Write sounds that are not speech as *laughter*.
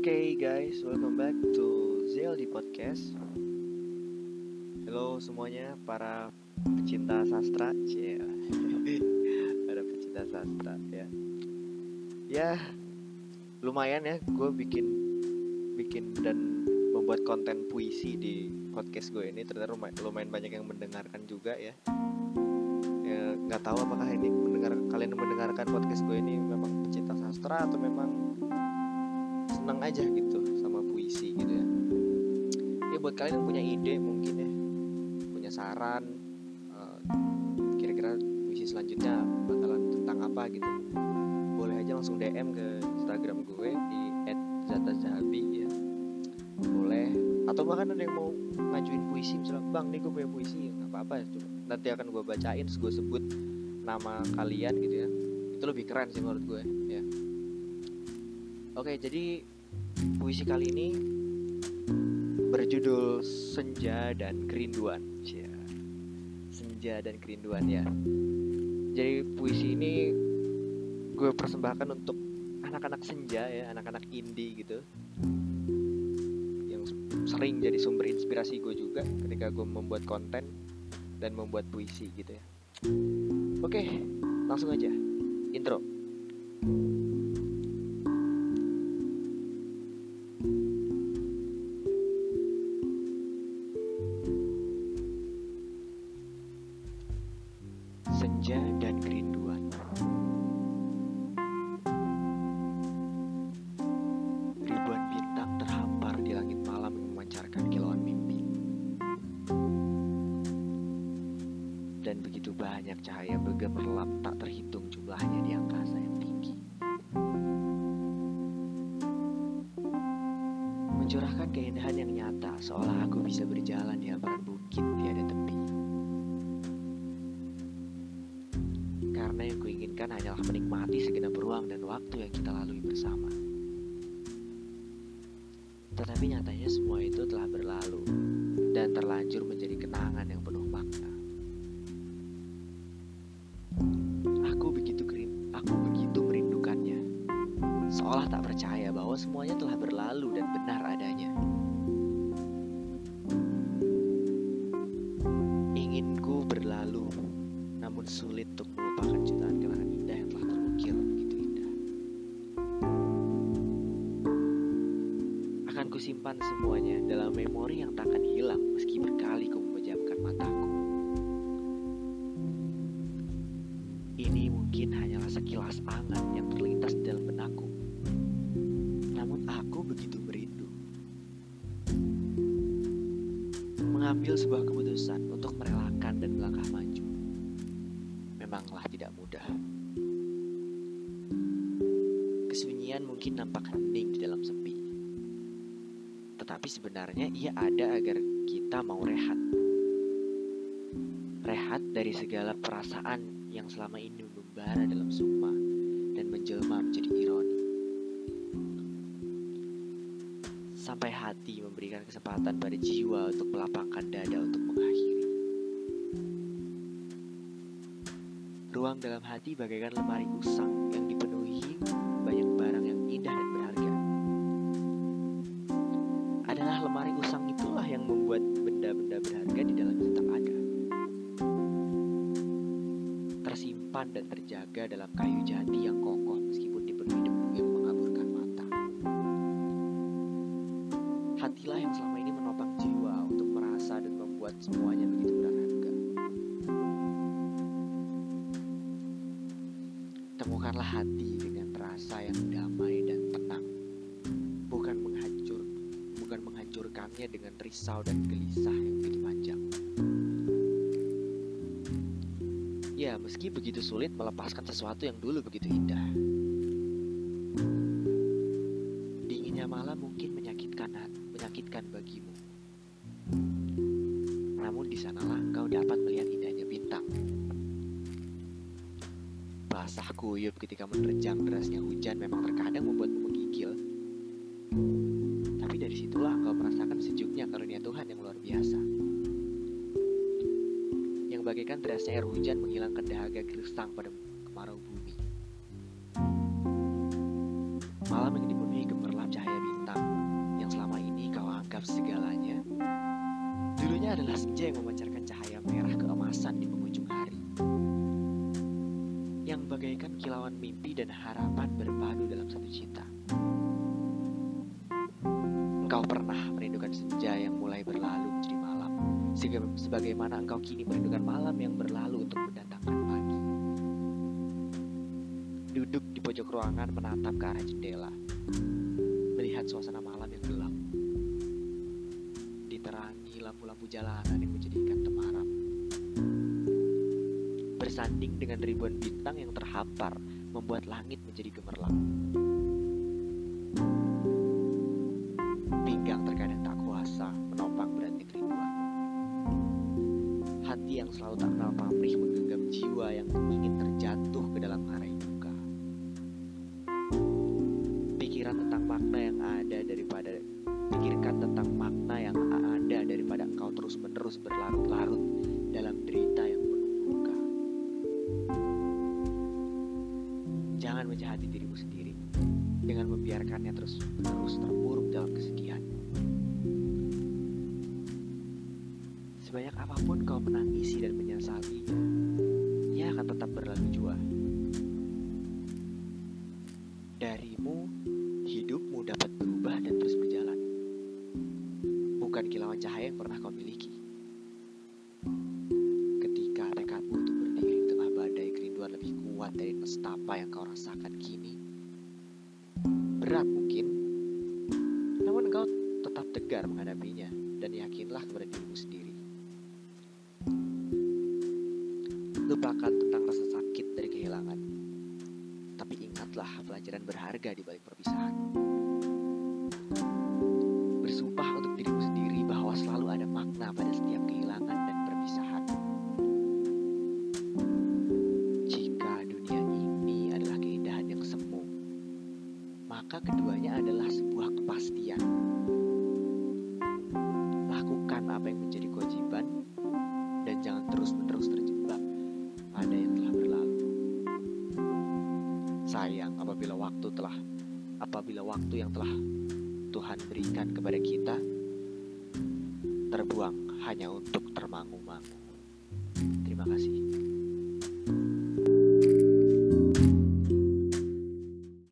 Oke guys, welcome back to ZLD Podcast. Halo semuanya para pecinta sastra, *laughs* para pecinta sastra ya. Ya, lumayan ya, gue bikin bikin dan membuat konten puisi di podcast gue ini. Ternyata lumayan, lumayan banyak yang mendengarkan juga ya. Ya nggak tahu apakah ini mendengar kalian mendengarkan podcast gue ini memang pecinta sastra atau memang senang aja gitu sama puisi gitu ya. Ya buat kalian yang punya ide mungkin ya punya saran eh, kira-kira puisi selanjutnya bakalan tentang apa gitu boleh aja langsung DM ke Instagram gue di @zatazahabi ya. Boleh. Atau bahkan ada yang mau ngajuin puisi misalnya bang nih gue punya puisi nggak apa-apa coba. Nanti akan gue bacain gue sebut nama kalian gitu ya. Itu lebih keren sih menurut gue ya Oke, jadi puisi kali ini berjudul Senja dan Kerinduan. Cia. Senja dan Kerinduan ya. Jadi puisi ini gue persembahkan untuk anak-anak senja ya, anak-anak indie gitu. Yang sering jadi sumber inspirasi gue juga ketika gue membuat konten dan membuat puisi gitu ya. Oke, langsung aja. Intro. Dan begitu banyak cahaya bergemerlap tak terhitung jumlahnya di angkasa yang tinggi Mencurahkan keindahan yang nyata seolah aku bisa berjalan di hamparan bukit tiada tepi Karena yang kuinginkan hanyalah menikmati segenap ruang dan waktu yang kita lalui bersama. Tetapi nyatanya semua itu telah berlalu dan terlanjur menjadi kenangan yang semuanya telah berlalu dan benar adanya. Inginku berlalu, namun sulit untuk melupakan jutaan kenangan indah yang telah terukir begitu indah. Akan kusimpan semuanya dalam memori yang takkan hilang meski berkali ku memejamkan mataku. Ini mungkin hanyalah sekilas angan yang terlintas dalam benakku. Aku begitu merindu. Mengambil sebuah keputusan untuk merelakan dan melangkah maju memanglah tidak mudah. Kesunyian mungkin nampak hening di dalam sepi. Tetapi sebenarnya ia ada agar kita mau rehat. Rehat dari segala perasaan yang selama ini membara dalam sukma dan menjelma menjadi ironi. Sampai hati memberikan kesempatan pada jiwa untuk melapangkan dada untuk mengakhiri. Ruang dalam hati bagaikan lemari usang yang dipenuhi banyak barang yang indah dan berharga. Adalah lemari usang itulah yang membuat benda-benda berharga di dalamnya tetap ada. Tersimpan dan terjaga dalam kayu jati yang kokoh Hatilah yang selama ini menopang jiwa untuk merasa dan membuat semuanya begitu berharga. Temukanlah hati dengan rasa yang damai dan tenang. Bukan menghancur, bukan menghancurkannya dengan risau dan gelisah yang begitu panjang. Ya, meski begitu sulit melepaskan sesuatu yang dulu begitu indah. Menyakitkan bagimu. Namun di sanalah engkau dapat melihat indahnya bintang. Basah kuyup ketika menerjang derasnya hujan memang terkadang membuatmu menggigil. Tapi dari situlah engkau merasakan sejuknya karunia Tuhan yang luar biasa. Yang bagaikan derasnya air hujan menghilangkan dahaga gersang pada gelap segalanya, dulunya adalah senja yang memancarkan cahaya merah keemasan di penghujung hari. Yang bagaikan kilauan mimpi dan harapan berpadu dalam satu cinta. Engkau pernah merindukan senja yang mulai berlalu menjadi malam, sehingga sebagaimana engkau kini merindukan malam yang berlalu untuk mendatangkan pagi. Duduk di pojok ruangan menatap ke arah jendela, melihat suasana malam jalanan yang menjadikan temaram. Bersanding dengan ribuan bintang yang terhampar, membuat langit menjadi gemerlap. Pinggang terkadang tak kuasa menopang beratnya kerinduan. Hati yang selalu tak kenal pamrih menggenggam jiwa yang terus-menerus terpuruk dalam kesedihan. Sebanyak apa pun kau menangisi dan menyesalinya, ia akan tetap berlalu jua. Darimu, hidupmu dapat berubah dan terus berjalan. Bukan kilauan cahaya yang pernah kau miliki. Ketika tengah badai kerinduan lebih kuat dari nestapa yang kau rasakan kini, berat mungkin, tegar menghadapinya dan yakinlah kepada dirimu sendiri. Lupakan tentang rasa sakit dari kehilangan, tapi ingatlah pelajaran berharga di balik perpisahan. Bersumpah untuk dirimu sendiri bahwa selalu ada makna pada setiap kehilangan dan perpisahan. Jika dunia ini adalah keindahan yang semu, maka keduanya adalah sebuah kepastian. Apa yang menjadi kewajiban dan jangan terus-menerus terjebak pada yang telah berlalu. Sayang apabila waktu telah apabila waktu yang telah Tuhan berikan kepada kita terbuang hanya untuk termangu-mangu. Terima kasih.